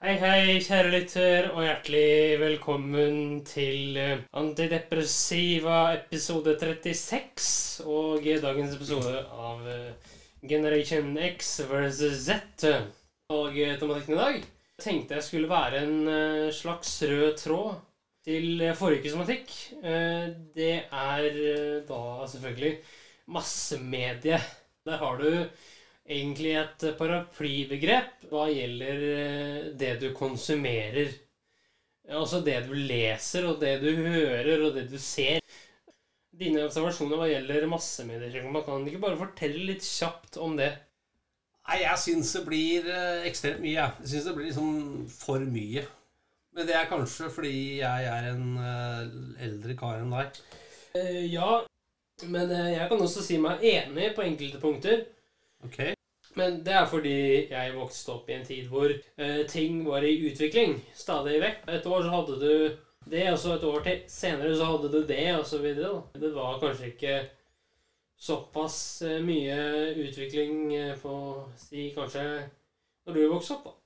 Hei, hei, kjære lytter, og hjertelig velkommen til eh, Antidepressiva episode 36. Og dagens episode av eh, Generation X versus Z. Og eh, tematikken i dag tenkte jeg skulle være en slags rød tråd til forrige tematikk. Det er da selvfølgelig massemedie. Der har du egentlig et paraplybegrep hva gjelder eh, det du konsumerer. Altså det du leser, og det du hører, og det du ser. Dine observasjoner hva gjelder massemedier, man kan ikke bare fortelle litt kjapt om det? Nei, jeg syns det blir eh, ekstremt mye. Jeg, syns det blir liksom for mye. Men det er kanskje fordi jeg er en eh, eldre kar enn deg. Ja, men jeg kan også si meg enig på enkelte punkter. Ok? Men det er fordi jeg vokste opp i en tid hvor uh, ting var i utvikling stadig vekk. Et år så hadde du det, og så et år til senere så hadde du det, og så videre. Da. Det var kanskje ikke såpass eh, mye utvikling eh, på Si kanskje når du vokste opp, da.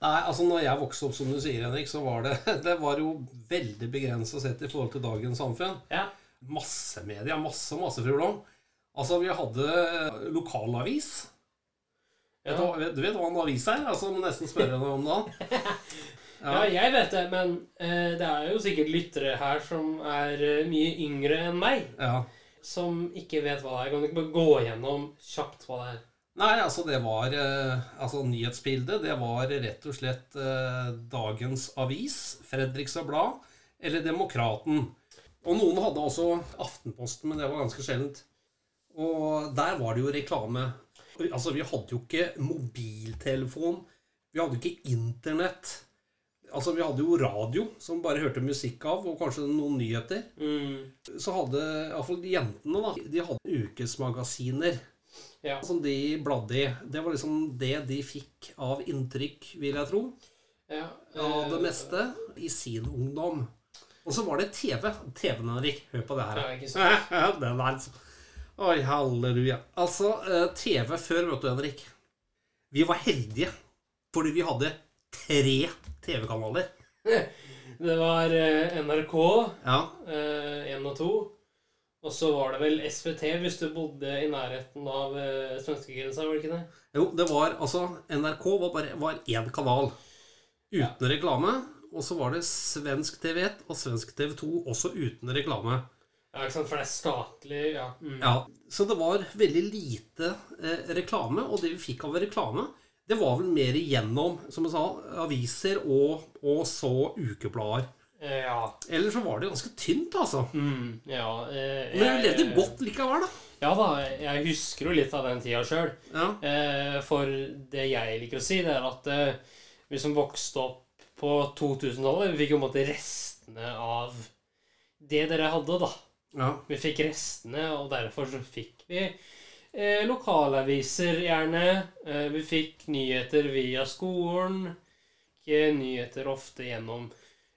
Nei, altså når jeg vokste opp, som du sier, Henrik, så var det, det var jo veldig begrensa sett i forhold til dagens samfunn. Ja. Massemedia. Masse, masse frulom. Altså, vi hadde lokalavis. Vet du, Ja. hva- du vet hva en avis er? Altså, må nesten spørre deg om det. ja, jeg vet det, men eh, det er jo sikkert lyttere her som er eh, mye yngre enn meg. ja. som ikke vet hva det er. Kan du ikke bare gå gjennom kjapt hva det er? Nei, altså det var eh, Altså nyhetsbildet, det var rett og slett eh, dagens avis, Fredrikstad Blad, eller Demokraten. Og noen hadde også Aftenposten, men det var ganske sjeldent. Og der var det jo reklame. Altså, vi hadde jo ikke mobiltelefon. Vi hadde ikke internett. Altså, vi hadde jo radio, som bare hørte musikk av, og kanskje noen nyheter. Mm. Så hadde iallfall jentene, da, de hadde ukesmagasiner Ja. som de bladde i. Det var liksom det de fikk av inntrykk, vil jeg tro, ja. av det eh, meste i sin ungdom. Og så var det TV. TV-en, Henrik. Hør på det her. Ja, ikke sant. Den er altså Oi, halleluja. Altså, eh, TV før, vet du, Henrik Vi var heldige fordi vi hadde tre TV-kanaler. Det var eh, NRK Ja. 1 og 2. Og så var det vel SVT hvis du bodde i nærheten av uh, svenskegrensa, var det ikke det? Jo, det var altså NRK var bare var én kanal uten reklame. Og så var det svensk TV1 og svensk TV2 også uten reklame. Ja, ikke sant, for det er statlig, ja. Mm. Ja, Så det var veldig lite eh, reklame, og det vi fikk av reklame, det var vel mer igjennom som jeg sa, aviser og, og så ukeblader. Eh, ja. Eller så var det ganske tynt, altså. Mm, ja eh, Men vi levde godt likevel, da. Ja da, jeg husker jo litt av den tida sjøl. Ja. Eh, for det jeg liker å si, det er at eh, vi som vokste opp på 2000-tallet, vi fikk jo på en måte restene av det dere hadde, da. Ja. Vi fikk restene, og derfor så fikk vi eh, lokalaviser, gjerne. Eh, vi fikk nyheter via skolen. Ikke nyheter ofte gjennom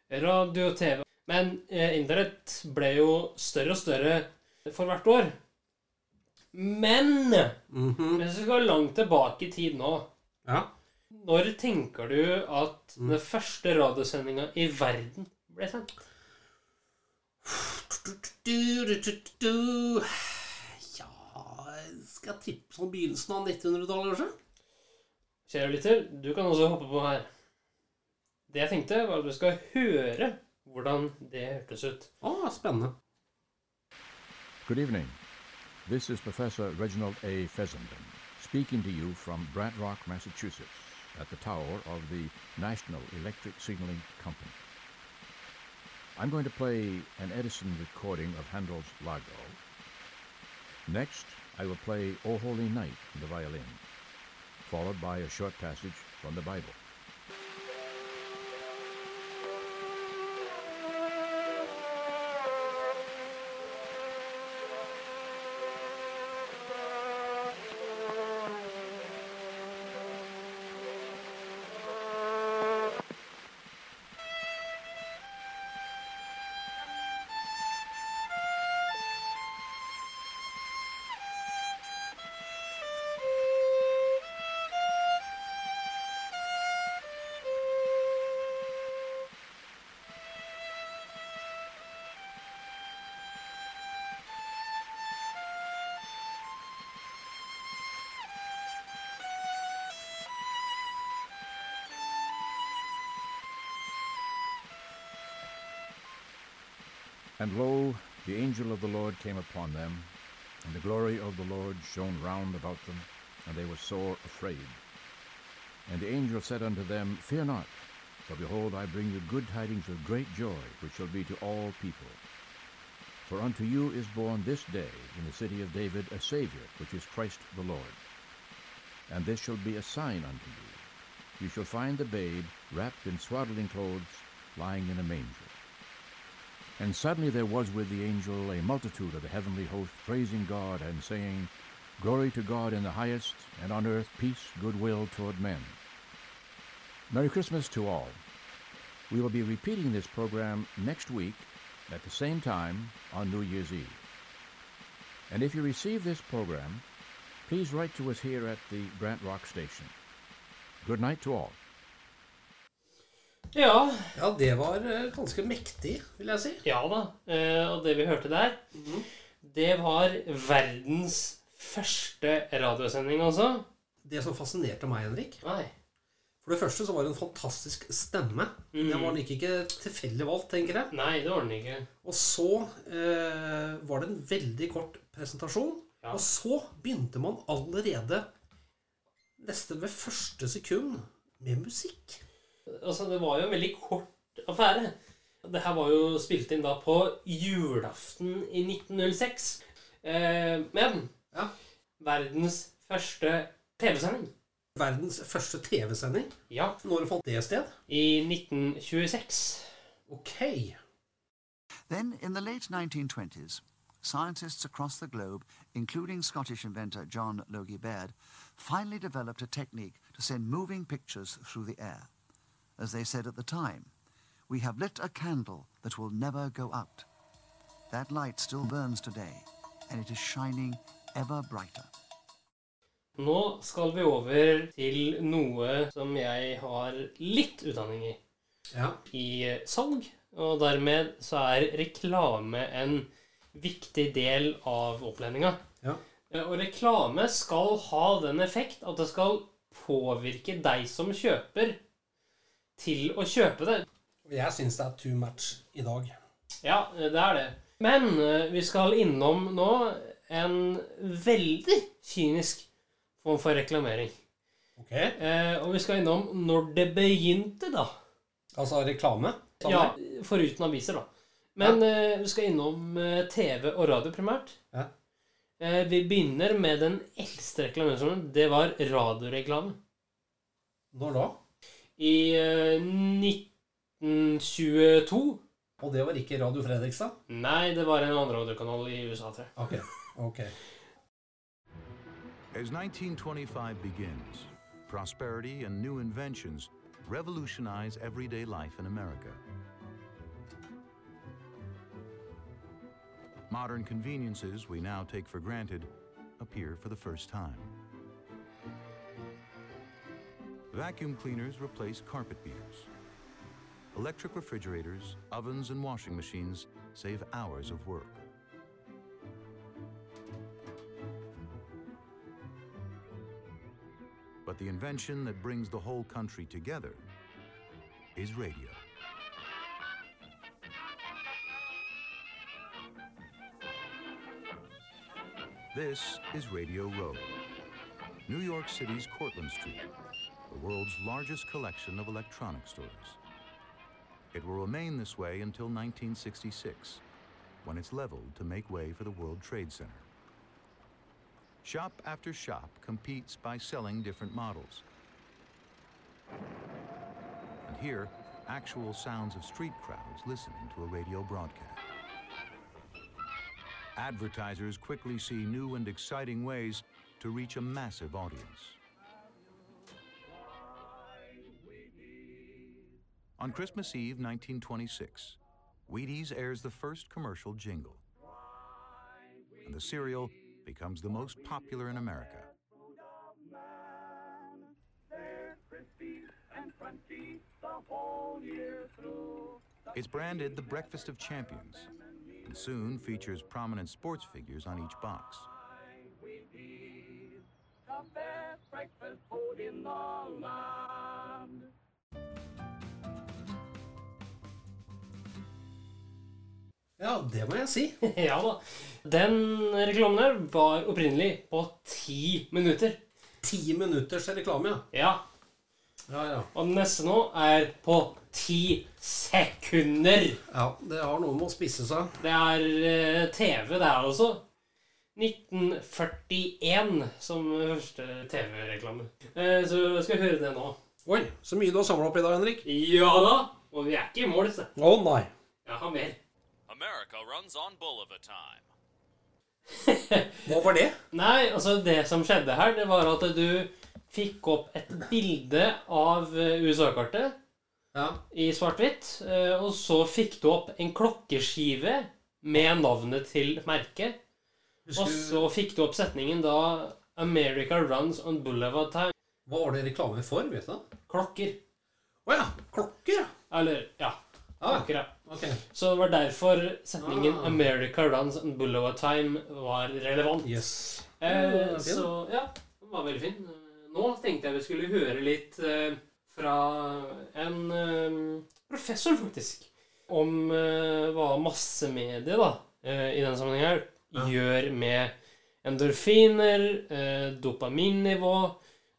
radio og TV. Men eh, internett ble jo større og større for hvert år. Men Mhm. hvis vi skal langt tilbake i tid nå ja. Når tenker du at Mm. den første radiosendinga i verden ble sendt? Ja Skal jeg tippe sånn begynnelsen av 1900-tallet, kanskje? Kjære lytter, du kan også hoppe på her. Det jeg tenkte, var at du skal høre hvordan det hørtes ut. Å, spennende. Good evening. This is Professor Reginald A. Fessenden speaking to you from Brant Rock, Massachusetts, at the tower of the National Electric Signaling Company. I'm going to play an Edison recording of Handel's Largo. Next, I will play O Holy Night on the violin, followed by a short passage from the Bible. And lo, the angel of the Lord came upon them, and the glory of the Lord shone round about them, and they were sore afraid. And the angel said unto them, Fear not, for behold, I bring you good tidings of great joy, which shall be to all people. For unto you is born this day in the city of David a Saviour, which is Christ the Lord. And this shall be a sign unto you. You shall find the babe wrapped in swaddling clothes, lying in a manger. And suddenly there was with the angel a multitude of the heavenly host praising God and saying, Glory to God in the highest, and on earth peace, goodwill toward men. Merry Christmas to all. We will be repeating this program next week at the same time on New Year's Eve. And if you receive this program, please write to us here at the Brant Rock Station. Good night to all. Ja, Ja, det var eh, ganske mektig, vil jeg si. ja da. Eh, og det vi hørte der, det var verdens første radiosending, altså. Det som fascinerte meg, Henrik Nei. For det første så var det en fantastisk stemme. Mm. Den var nok ikke tilfeldig valgt, tenker jeg. Nei, det var den ikke. Og så eh, var det en veldig kort presentasjon. Ja. Og så begynte man allerede nesten ved første sekund med musikk. Altså, det var jo en veldig kort affære. Det her var jo spilt inn da på julaften i 1906. Eh, men Ja. verdens første TV-sending. Verdens første TV-sending. Ja, Når fant det sted? i 1926. Ok. Then, in the late 1920s, scientists across the globe, including Scottish inventor John Logie Baird, finally developed a technique to send moving pictures through the air. As they said at the time, we have lit a candle that will never go out. That light still burns today, and it is shining ever brighter. Nå skal vi over til noe som jeg har litt utdanning i. Ja. I salg. Og dermed så er reklame en viktig del av opplæringa. Ja. Eh, Og reklame skal ha den effekt at det skal påvirke deg som kjøper, til å kjøpe det. Jeg syns det er too much i dag. Ja, det er det. Men eh, vi skal innom nå en veldig kynisk form for reklamering. Ok. Eh, og vi skal innom når det begynte, da. Altså reklame? Sammen. Ja, foruten aviser, da. Men eh, vi skal innom eh, TV og radio primært. Ja. Eh, vi begynner med den eldste reklameformen. Det var radioreklame. Når da? I eh, 1922 Og det var ikke Radio Fredrikstad? Nei, det var en annen radiokanal i USA, tror jeg. Ok. ok. As 1925 begins, prosperity and new inventions revolutionize everyday life in America. Modern conveniences we now take for granted appear for the first time. Vacuum cleaners replace carpet beaters. Electric refrigerators, ovens, and washing machines save hours of work. But the invention that brings the whole country together is radio. This is Radio Row, New York City's Cortlandt Street, the world's largest collection of electronic stores. It will remain this way until 1966, when it's leveled to make way for the World Trade Center. Shop after shop competes by selling different models. And here, actual sounds of street crowds listening to a radio broadcast. Advertisers quickly see new and exciting ways to reach a massive audience. On Christmas Eve 1926, Wheaties airs the first commercial jingle. And the cereal becomes the most popular in America. It's branded the Breakfast of Champions and soon features prominent sports figures on each box. Ja, det må jeg si. ja da. Den reklamen der var opprinnelig på ti minutter. Ti minutters reklame, ja. Ja. Ja, ja. Og den neste nå er på ti sekunder. ja det har noe med å spisse seg. Det er eh, TV, det er også. 1941 som første TV-reklame. Eh, så skal vi høre det nå. Oi, så mye du har samla opp i dag, Henrik. Ja da! Og vi er ikke i mål, se. Å nei. Jeg har mer. America runs on Bulliver time. Hva var det? Nei, altså det som skjedde her, det var at du fikk opp et bilde av eh, USA-kartet Ja. i svart-hvitt, eh, og så fikk du opp en klokkeskive med navnet til merket. Og så fikk du opp setningen da 'America runs on Boulevard time'. Hva var det reklame for? vet du? Klokker. Å ja. Klokker, ja. Eller, ja. Klokker, ja. Ok. Så det var derfor setningen Ah. 'America runs on a time' var relevant. Yes. Eh, så ja, den var veldig fin. Nå tenkte jeg vi skulle høre litt eh, fra en eh, professor, faktisk, om eh, hva massemedie, da, eh, i den sammenhengen her, Ja. gjør med endorfiner, eh, dopaminnivå,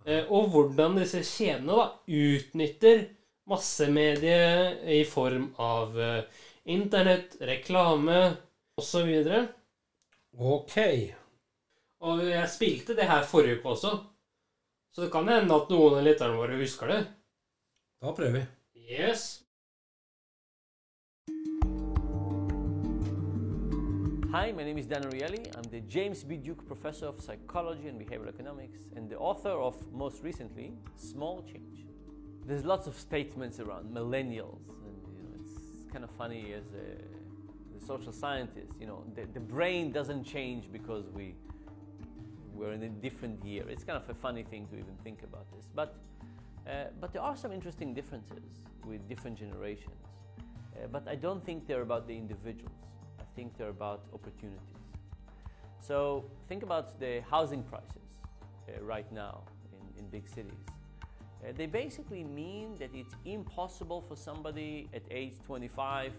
eh, og hvordan disse kjedene da utnytter massemedie i form av eh, internett, reklame osv. Ok. Og jeg spilte det her forrige uke også. Så det kan hende at noen av lytterne våre husker det. Da prøver vi. Yes. Hi, my name is Dan Ariely. I'm the James B. Duke Professor of Psychology and Behavioral Economics and the author of, most recently, Small Change. There's lots of statements around millennials, and you know, it's kind of funny as a, a social scientist. You know, the, the brain doesn't change because we we're in a different year. It's kind of a funny thing to even think about this, but uh, but there are some interesting differences with different generations. Uh, but I don't think they're about the individuals. I think they're about opportunities. So think about the housing prices uh, right now in, in big cities. Uh, they basically mean that it's impossible for somebody at age 25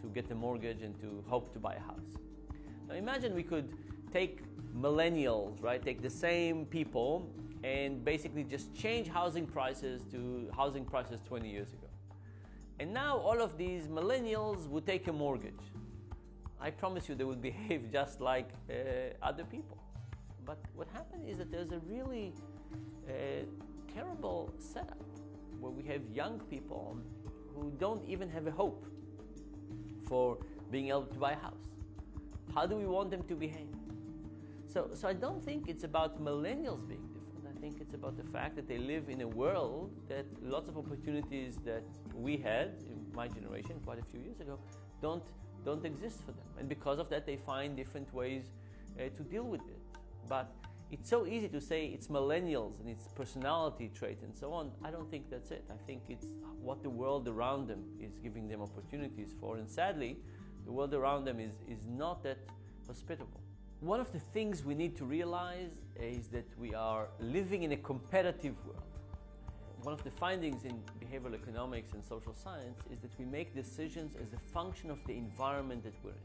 to get a mortgage and to hope to buy a house. Now imagine we could take millennials, right? Take the same people and basically just change housing prices to housing prices 20 years ago. And now all of these millennials would take a mortgage. I promise you they would behave just like uh, other people. But what happened is that there's a really uh, terrible setup where we have young people who don't even have a hope for being able to buy a house. How do we want them to behave? So, so I don't think it's about millennials being different. I think it's about the fact that they live in a world that lots of opportunities that we had in my generation quite a few years ago don't don't exist for them, and because of that, they find different ways uh, to deal with it. But it's so easy to say it's millennials and it's personality trait and so on. I don't think that's it. I think it's what the world around them is giving them opportunities for, and sadly, the world around them is is not that hospitable. One of the things we need to realize is that we are living in a competitive world. One of the findings in behavioral economics and social science is that we make decisions as a function of the environment that we're in.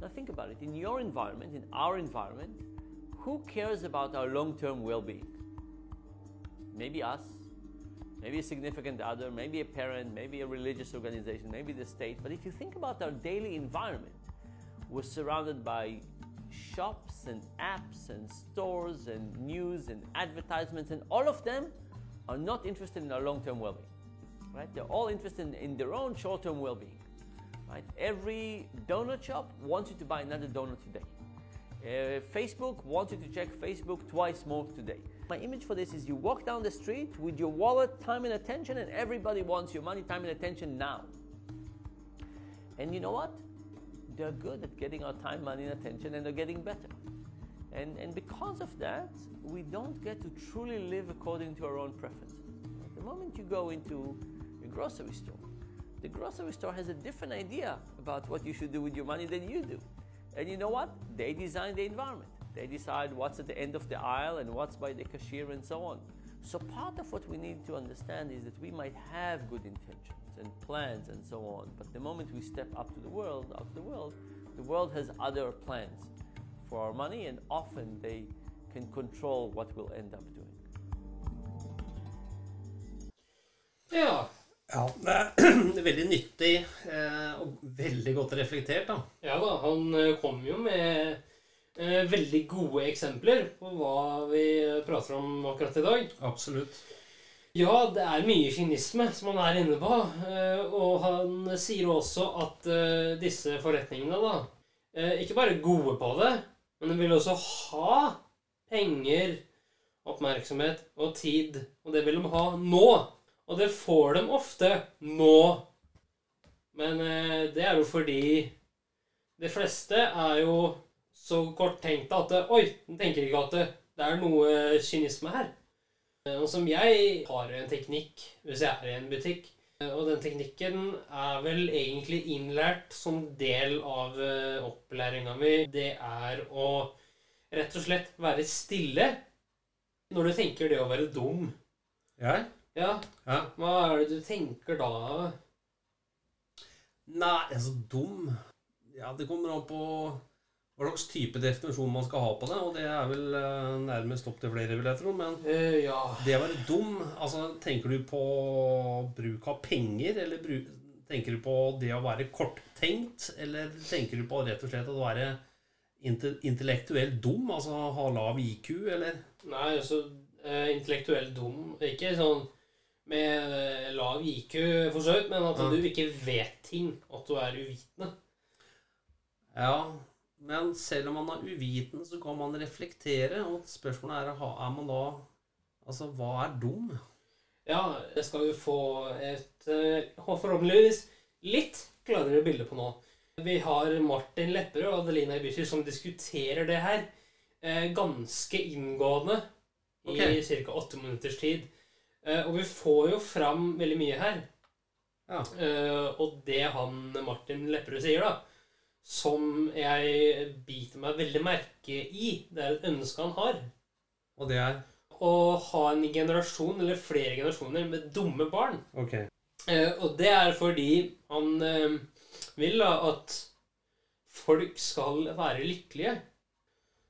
Now, think about it. In your environment, in our environment, who cares about our long term well being? Maybe us, maybe a significant other, maybe a parent, maybe a religious organization, maybe the state. But if you think about our daily environment, we're surrounded by shops and apps and stores and news and advertisements, and all of them are not interested in our long-term well-being. Right? They're all interested in, in their own short-term well-being. Right? Every donut shop wants you to buy another donut today. Uh, Facebook wants you to check Facebook twice more today. My image for this is you walk down the street with your wallet, time, and attention, and everybody wants your money, time, and attention now. And you know what? They're good at getting our time, money, and attention, and they're getting better. And, and because of that, we don't get to truly live according to our own preferences. The moment you go into a grocery store, the grocery store has a different idea about what you should do with your money than you do. And you know what? They design the environment. They decide what's at the end of the aisle and what's by the cashier and so on. So part of what we need to understand is that we might have good intentions and plans and so on, but the moment we step up to the world, out to the world, the world has other plans for our money, and often they can control what we'll end up doing. Ja. Ja, det er veldig nyttig eh, og veldig godt reflektert, da. Ja da, han eh, kom jo med eh, veldig gode eksempler på hva vi prater om akkurat i dag. Absolutt. Ja, det er mye kynisme som han er inne på. eh, Og han sier også at eh, disse forretningene da eh, ikke bare gode på det, men de vil også ha penger, oppmerksomhet og tid. Og det vil de ha nå. Og det får de ofte nå. Men eh, det er jo fordi de fleste er jo så korttenkte at eh, Oi, den tenker ikke at det, det er noe kynisme her. Eh, Og som jeg har en teknikk hvis jeg er i en butikk. eh, Og den teknikken er vel egentlig innlært som del av eh, opplæringa mi. Det er å rett og slett være stille når du tenker det å være dum. Ja? Ja, Ja. hva er det du tenker da? Nei, altså dum Ja, det kommer an på hva slags type definisjon man skal ha på det, og det er vel eh, nærmest opp til flere, vil jeg tro. Men uh, ja det å være dum altså Tenker du på bruk av penger, eller bru, tenker du på det å være korttenkt, eller tenker du på rett og slett å være inte- intellektuelt dum, altså ha lav IQ, eller Nei, altså eh, intellektuelt dum Ikke sånn med lav IQ, for så vidt, men at Ja. du ikke vet ting. At du er uvitende. Ja, men selv om man er uviten, så kan man reflektere, og spørsmålet er, er man da Altså, hva er dum? Ja, det skal vi få et eh, forhåpentligvis litt klarere bilde på nå. Vi har Martin Lepperød og Adelina Ibishi som diskuterer det her eh, ganske inngående i Ok. ca. åtte minutters tid. Eh, og vi får jo fram veldig mye her. Ja. Og det han Martin Lepperød sier, da, som jeg biter meg veldig merke i, det er et ønske han har Og det er å ha en generasjon, eller flere generasjoner, med dumme barn. Okay. Eh, og det er fordi han eh, vil da at folk skal være lykkelige.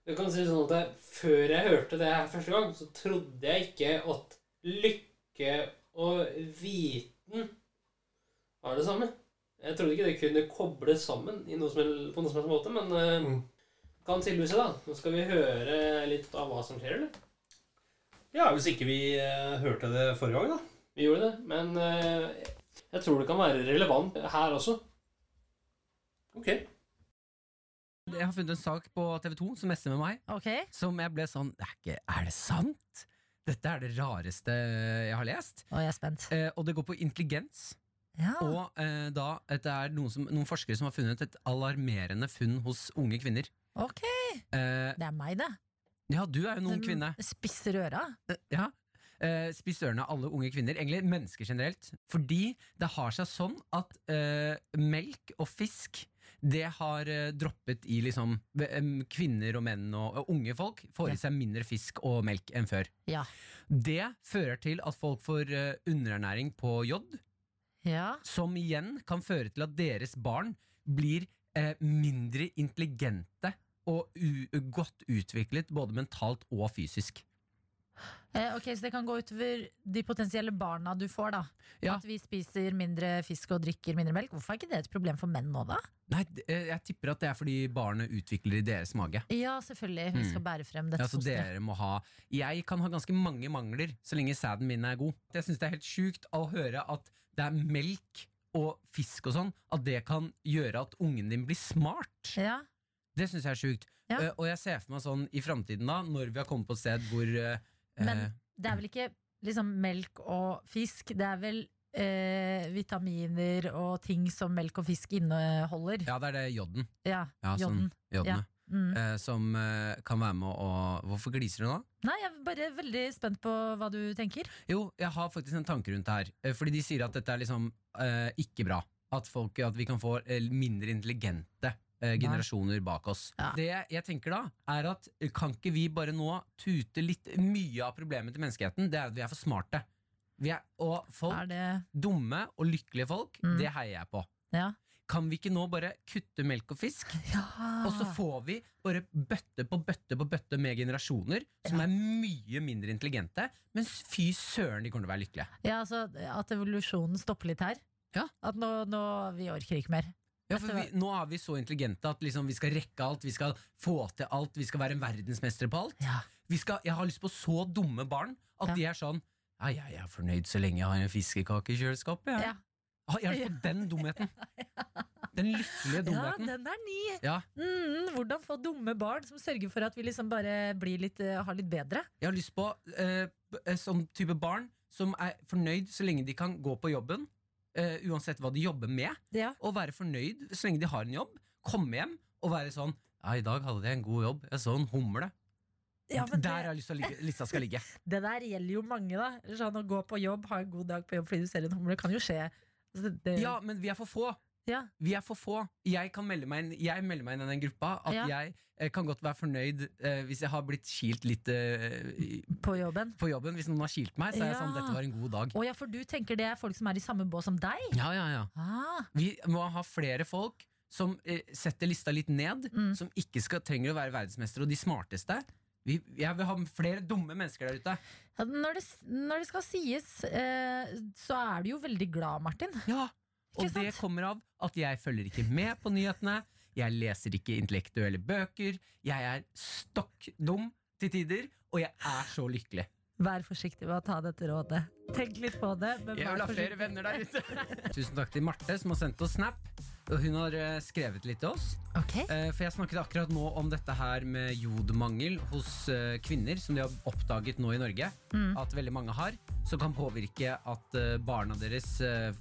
Du kan si sånn at Før jeg hørte det her første gang, så trodde jeg ikke at lykke og viten var det samme. Jeg trodde ikke det kunne kobles sammen i noe som, på noen som helst måte, men eh, Mm. kan tydeligvis seg da. Nå skal vi høre litt av hva som skjer, eller? Ja, hvis ikke vi eh, hørte det forrige gang, da. Vi gjorde det, men eh, jeg tror det kan være relevant her også. Ok. Jeg har funnet en sak på TV 2 som messer med meg, Ok. som jeg ble sånn Er, ikke, er det sant? Dette er det rareste jeg har lest. Nå er spent. Eh, og det går på intelligens. Ja. Og eh, da, det er noen, som, noen forskere som har funnet et alarmerende funn hos unge kvinner. Ok. Eh, Det er meg, det. ja, du er jo en ung kvinne. Spisser øra. Eh, ja. Eh, Spiss ørene av alle unge kvinner, egentlig mennesker generelt. Fordi det har seg sånn at eh, melk og fisk det har eh, droppet i liksom Kvinner og menn og, unge folk får i seg mindre fisk og melk enn før. Ja. Det fører til at folk får underernæring på jod, Ja. som igjen kan føre til at deres barn blir eh, mindre intelligente og godt utviklet både mentalt og fysisk. Eh, ok, Så det kan gå utover de potensielle barna du får, da. Ja. At vi spiser mindre fisk og drikker mindre melk. Hvorfor er ikke det et problem for menn nå, da? Nei, eh, jeg tipper at det er fordi barnet utvikler i deres mage. Ja, selvfølgelig. Vi Mm. skal bære frem dette Ja, så fosteret. dere må ha Jeg kan ha ganske mange mangler så lenge sæden min er god. Jeg syns det er helt sjukt å høre at det er melk og fisk og sånn, at det kan gjøre at ungen din blir smart. Ja. Det syns jeg er sjukt. Ja. Uh, og jeg ser for meg sånn i framtiden, da, når vi har kommet på et sted hvor uh, Men det er vel ikke liksom melk og fisk. Det er vel eh, vitaminer og ting som melk og fisk inneholder. Ja, det er det joden. Ja, Ja, sånn jodden. jodene. Mm. Eh, som eh, kan være med å Hvorfor gliser du nå? Nei, jeg er bare veldig spent på hva du tenker. Jo, jeg har faktisk en tanke rundt det her. Eh, Fordi de sier at dette er liksom eh, ikke bra. At, folk, at vi kan få eh, mindre intelligente generasjoner bak oss. Ja. Det jeg tenker da, er at kan ikke vi bare nå tute litt Mye av problemet til menneskeheten, det er at vi er for smarte. Vi er, og folk, Er det dumme og lykkelige folk, Mm. det heier jeg på. Ja. Kan vi ikke nå bare kutte melk og fisk? ja. Og så får vi bare bøtte på bøtte på bøtte med generasjoner som er mye mindre intelligente, men fy søren, de kommer til å være lykkelige. ja, altså at evolusjonen stopper litt her. Ja. At nå, nå Vi orker ikke mer. Ja, for vi, Nå er vi så intelligente at liksom vi skal rekke alt, vi skal få til alt, vi skal være en verdensmestere på alt. Ja. Vi skal, jeg har lyst på så dumme barn at Ja. de er sånn Ja, jeg er fornøyd så lenge jeg har en fiskekake i kjøleskapet. Ja. Ah, har lyst på den dumheten. Den lykkelige ja, den er ny! Ja, Mm, hvordan få dumme barn som sørger for at vi liksom bare blir litt, eh, har litt bedre? Jeg har lyst på eh, eh, sånn type barn som er fornøyd så lenge de kan gå på jobben, eh, uansett hva de jobber med, Ja. og være fornøyd så lenge de har en jobb. Komme hjem og være sånn Ja, i dag hadde jeg en god jobb. Jeg så en humle. Ja, Der det, har jeg lyst til at lista skal ligge. det der gjelder jo mange, da. Sånn Å gå på jobb, ha en god dag på jobb fordi du ser en humle, kan jo skje. Altså, det, det, Ja, men vi er for få. ja. Vi er for få. Jeg kan melde meg inn Jeg melder meg inn i den gruppa. At Ja. jeg eh, kan godt være fornøyd eh, hvis jeg har blitt kilt litt eh, På jobben. på jobben. Hvis noen har kilt meg, så er jeg Ja. sånn Dette var en god dag. Oh, ja, for du tenker det er folk som er i samme bås som deg? Ja, ja, ja Ah, Vi må ha flere folk som eh, setter lista litt ned, Mm. som ikke skal, trenger å være verdensmestere og de smarteste. Vi, jeg vil ha flere dumme mennesker der ute. ja, når, det, når det skal sies, eh, så er du jo veldig glad, Martin. Ja, Og det kommer av at jeg følger ikke med på nyhetene. Jeg leser ikke intellektuelle bøker. Jeg er stokk dum til tider, og jeg er så lykkelig. Vær forsiktig med å ta dette rådet. Tenk litt på det. Men Jeg vil ha flere venner der ute. Tusen takk til Marte, som har sendt oss snap. Og hun har eh, skrevet litt til oss. Ok. Eh, For jeg snakket akkurat nå om dette her med jodmangel hos eh, kvinner, som de har oppdaget nå i Norge. Mm. At veldig mange har. Som kan påvirke at eh, barna deres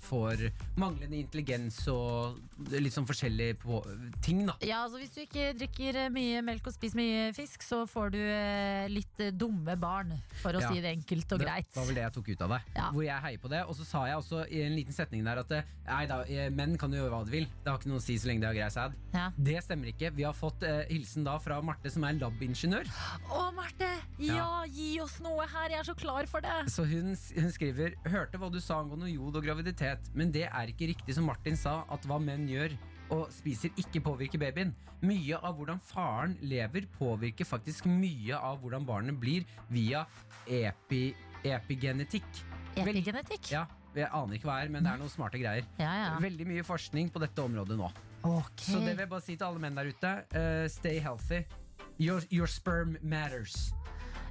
får manglende intelligens og litt sånn forskjellige på, ting, da. Ja, altså Hvis du ikke drikker mye melk og spiser mye fisk, så får du litt dumme barn, for å Ja. si det enkelt og greit. Det var vel det jeg tok ut av det. Ja. Hvor jeg heier på det. Og så sa jeg også i en liten setning der at nei da, menn kan jo gjøre hva de vil. Det har ikke noe å si så lenge de har grei sæd. Ja. Det stemmer ikke. Vi har fått eh, hilsen da fra Marte, som er labingeniør. Å, Marte! Ja, gi oss noe her! Jeg er så klar for det! Så hun, hun skriver Hørte hva du sa angående jod og graviditet, men det er ikke riktig som Martin sa, at hva menn gjør og spiser ikke påvirker babyen. Mye av hvordan faren lever, påvirker faktisk mye av hvordan barnet blir via epi, epigenetikk. Vel- Epigenetikk? Ja, jeg aner ikke hva det er, men det er noen smarte greier. Ja, ja. Veldig mye forskning på dette området nå. Ok. Så det vil jeg bare si til alle menn der ute. Uh, stay healthy. Your, your sperm matters.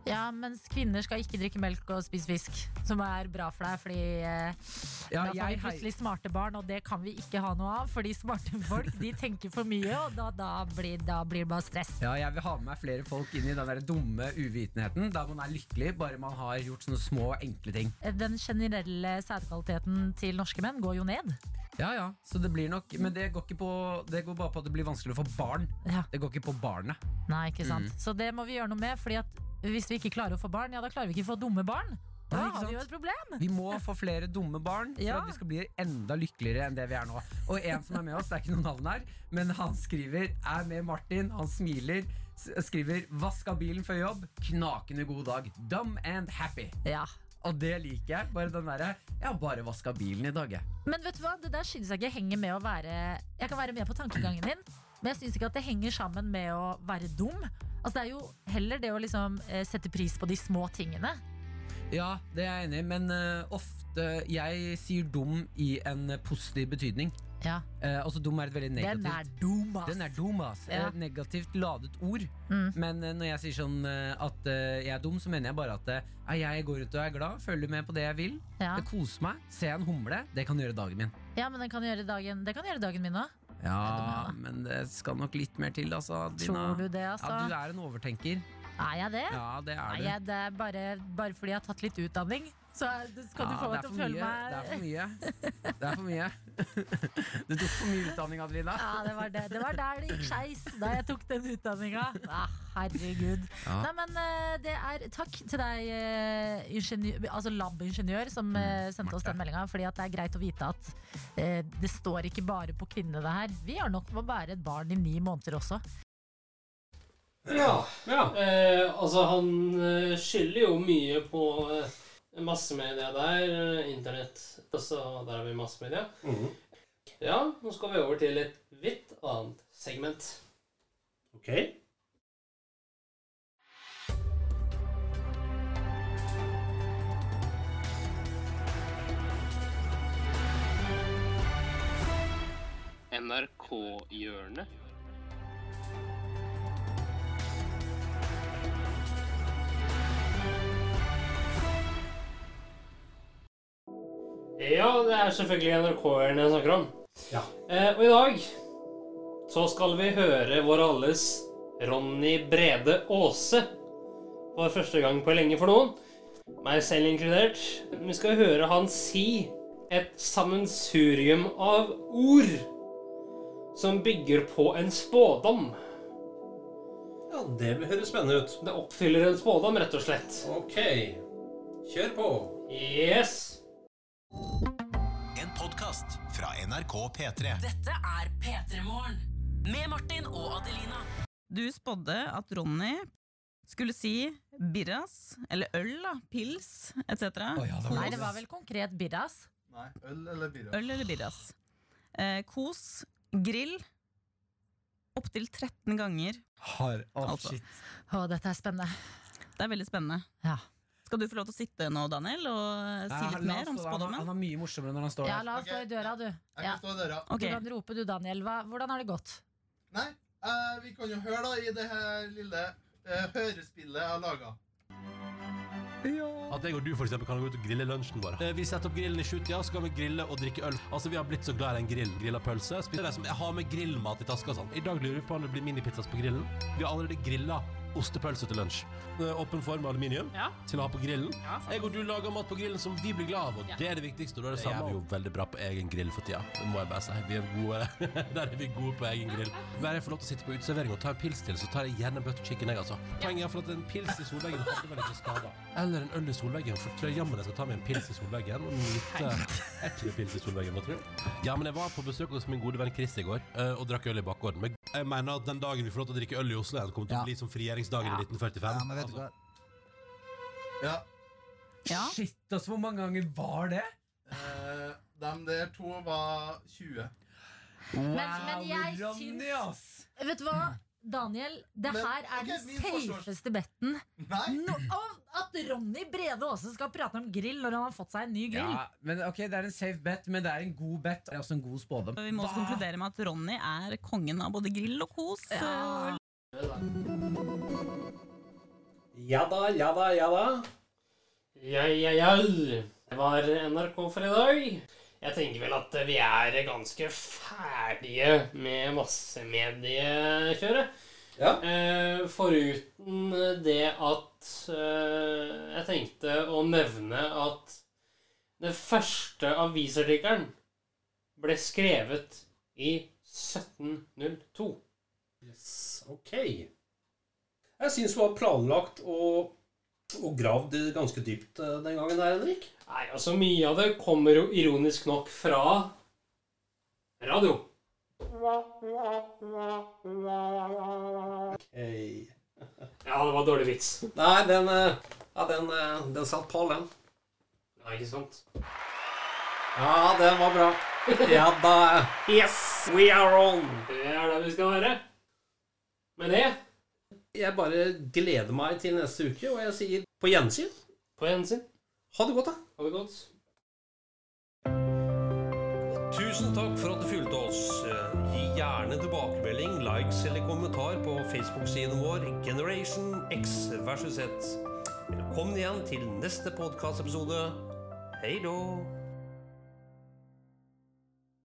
Ja, mens kvinner skal ikke drikke melk og spise fisk, som er bra for deg, fordi eh, Ja, da får vi plutselig smarte barn, og det kan vi ikke ha noe av, fordi smarte folk de tenker for mye, og da, da, blir, da blir det bare stress. Ja, jeg vil ha med meg flere folk inn i den der dumme uvitenheten, der man er lykkelig bare man har gjort sånne små, enkle ting. Den generelle sædkvaliteten til norske menn går jo ned. Ja, ja, så det blir nok Men det går, ikke på, det går bare på at det blir vanskelig å få barn. Ja. Det går ikke på barnet. Nei, ikke sant. Mm. Så det må vi gjøre noe med, fordi at hvis vi ikke klarer å få barn, ja, da klarer vi ikke å få dumme barn. Da har vi jo et problem. Vi må få flere dumme barn for Ja. at vi skal bli enda lykkeligere enn det vi er nå. Og en som er med oss, det er ikke noe navn her, men han skriver er med Martin, han smiler, Skriver, skriver 'vaska bilen før jobb', knakende god dag. Dumb and happy. Ja. Og det liker jeg. Bare den derre 'jeg har bare vaska bilen i dag', jeg. Men vet du hva, det der synes jeg ikke henger med å være Jeg kan være med på tankegangen din, men jeg syns ikke at det henger sammen med å være dum. Altså Det er jo heller det å liksom eh, sette pris på de små tingene. Ja, det er jeg enig i, men eh, ofte Jeg sier dum i en positiv betydning. Ja, Eh, altså dum er et veldig negativt Den er dum, ass. Den er dum, ass. Ja. Et negativt ladet ord. Mm. Men eh, når jeg sier sånn eh, at eh, jeg er dum, så mener jeg bare at eh, jeg går rundt og er glad, følger med på det jeg vil. Ja. Det koser meg. Ser jeg en humle, det kan gjøre dagen min. ja, men den kan gjøre dagen, det kan gjøre dagen min òg. Ja, men det skal nok litt mer til, altså. Tror du det, altså? Ja, du er en overtenker. Er jeg det? Ja, det er du. jeg, det er bare, bare fordi jeg har tatt litt utdanning. Så skal ja, du få meg er til å følge føle mye. Det er for mye. Det er for mye. Du tok for mye utdanning, Adelina. Ja, det var, det. det var der det gikk skeis da jeg tok den utdanninga. Ah, herregud. Ja. Nei, men eh, det er Takk til deg, eh, ingeniør, altså lab-ingeniør, som mm, sendte oss den meldinga. Fordi at det er greit å vite at eh, det står ikke bare på kvinnene, det her. Vi har nok med å bære et barn i ni måneder også. Ja. Ja. Eh, altså, han eh, skylder jo mye på eh, massemedia der. eh, Internett. Så der har vi massemedia. Mhm. Ja, nå skal vi over til et vidt annet segment. Ok. NRK-hjørnet. Ja, det er selvfølgelig NRK-hjørnet jeg snakker om. Ja. Eh, og i dag så skal vi høre vår alles Ronny Brede Aase. For første gang på lenge for noen. Meg selv inkludert. Vi skal høre han si et sammensurium av ord som bygger på en spådom. ja, det høres spennende ut. Det oppfyller en spådom, rett og slett. Ok. Kjør på. Yes. En podkast fra NRK P3. Dette er P3 Morgen. Med Martin og Adelina. Du spådde at Ronny skulle si birras, eller øl, da, pils etc. Nei, det var vel konkret birras. Nei, øl eller birras. Øl eller birras. Eh, kos, grill, opptil 13 ganger. Har, oh, Altså. Å, dette er spennende. Det er veldig spennende. Ja. Skal du få lov til å sitte nå, Daniel, og si litt mer om spådommen? han, han er mye morsommere når han står Ja, la oss Ok. stå i døra, du. Jeg Ja. kan stå i døra. Ok. Du kan rope du, Daniel. Hva, hvordan har det gått? Nei, uh, vi kan jo høre da i det her lille uh, hørespillet jeg har laga. At jeg og du for eksempel, kan gå ut og grille lunsjen vår. Eh, Vi setter opp grillen i sjutida, så kan vi grille og drikke øl. Altså, Vi har blitt så glad i en grill. Grilla pølse. Spiser det som jeg har med grillmat i taska. Sånn. I dag lurer vi på om det blir minipizzas på grillen. Vi har allerede grilla ostepølse til lunsj. Åpen form av aluminium Ja. til å ha på grillen. Ja. Jeg og du lager mat på grillen som vi blir glad av, og Ja. det er det viktigste. Og da er det samme. Vi er jo veldig bra på egen grill for tida. Det må jeg bare si. Vi er gode. Der er vi gode på egen grill. Hver jeg får lov til å sitte på uteservering og ta en pils til, så tar jeg gjerne butter chicken, jeg, altså. Poenget er for at en pils i solveggen hadde vel ikke skada. Eller en øl i solveggen, for tror jeg jammen jeg skal ta meg en pils i solveggen og nyte ikke pils i solveggen, tror du? Ja, men jeg var på besøk hos min gode venn Chris i går eh, og drakk øl i bakgården. Men jeg mener at den dagen vi får lov til å drikke øl i Oslo kommer til å bli som frigjøringsdagen i 1945. Ja, men vet du hva? Ja, Ja. Shit, altså, hvor mange ganger var det? eh, dem der to var 20. Men, men jeg Ronny, syns ass! Vet du hva, Daniel? Det Men, her er ok, den forsvars- safeste betten. Nei, No, at Ronny Brede Aase skal prate om grill når han har fått seg en ny grill. Ja, men ok, Det er en safe bet, men det er en god bet. Det er også en god spådom. Vi må også konkludere med at Ronny er kongen av både grill og kos. Ja. Ja da, ja da, ja da. Ja, ja, ja. Det var NRK for i dag. Jeg tenker vel at vi er ganske ferdige med massemediekjøret. Ja. Eh, foruten det at eh, jeg tenkte å nevne at den første avisartikkelen ble skrevet i 1702. Yes, ok. Jeg syns har planlagt og, og gravd ganske dypt eh, den gangen der, Henrik. Nei, altså Mye av det kommer jo ironisk nok fra radio. Ok. Ja, det var dårlig vits. Nei, den, eh, ja, den, eh, den satt på, den. Ja, ikke sant? Ja, den var bra. Ja da. Yes, we are on. Det er der vi skal være. Med det, Jeg bare gleder meg til neste uke, og jeg sier på gjensyn. på gjensyn. Ha det godt, da. Ha det godt. Tusen takk for at du fulgte oss. Gi gjerne tilbakemelding, likes eller kommentar på Facebook-siden vår Generation X versus Z. Velkommen igjen til neste podkastepisode. Hei då.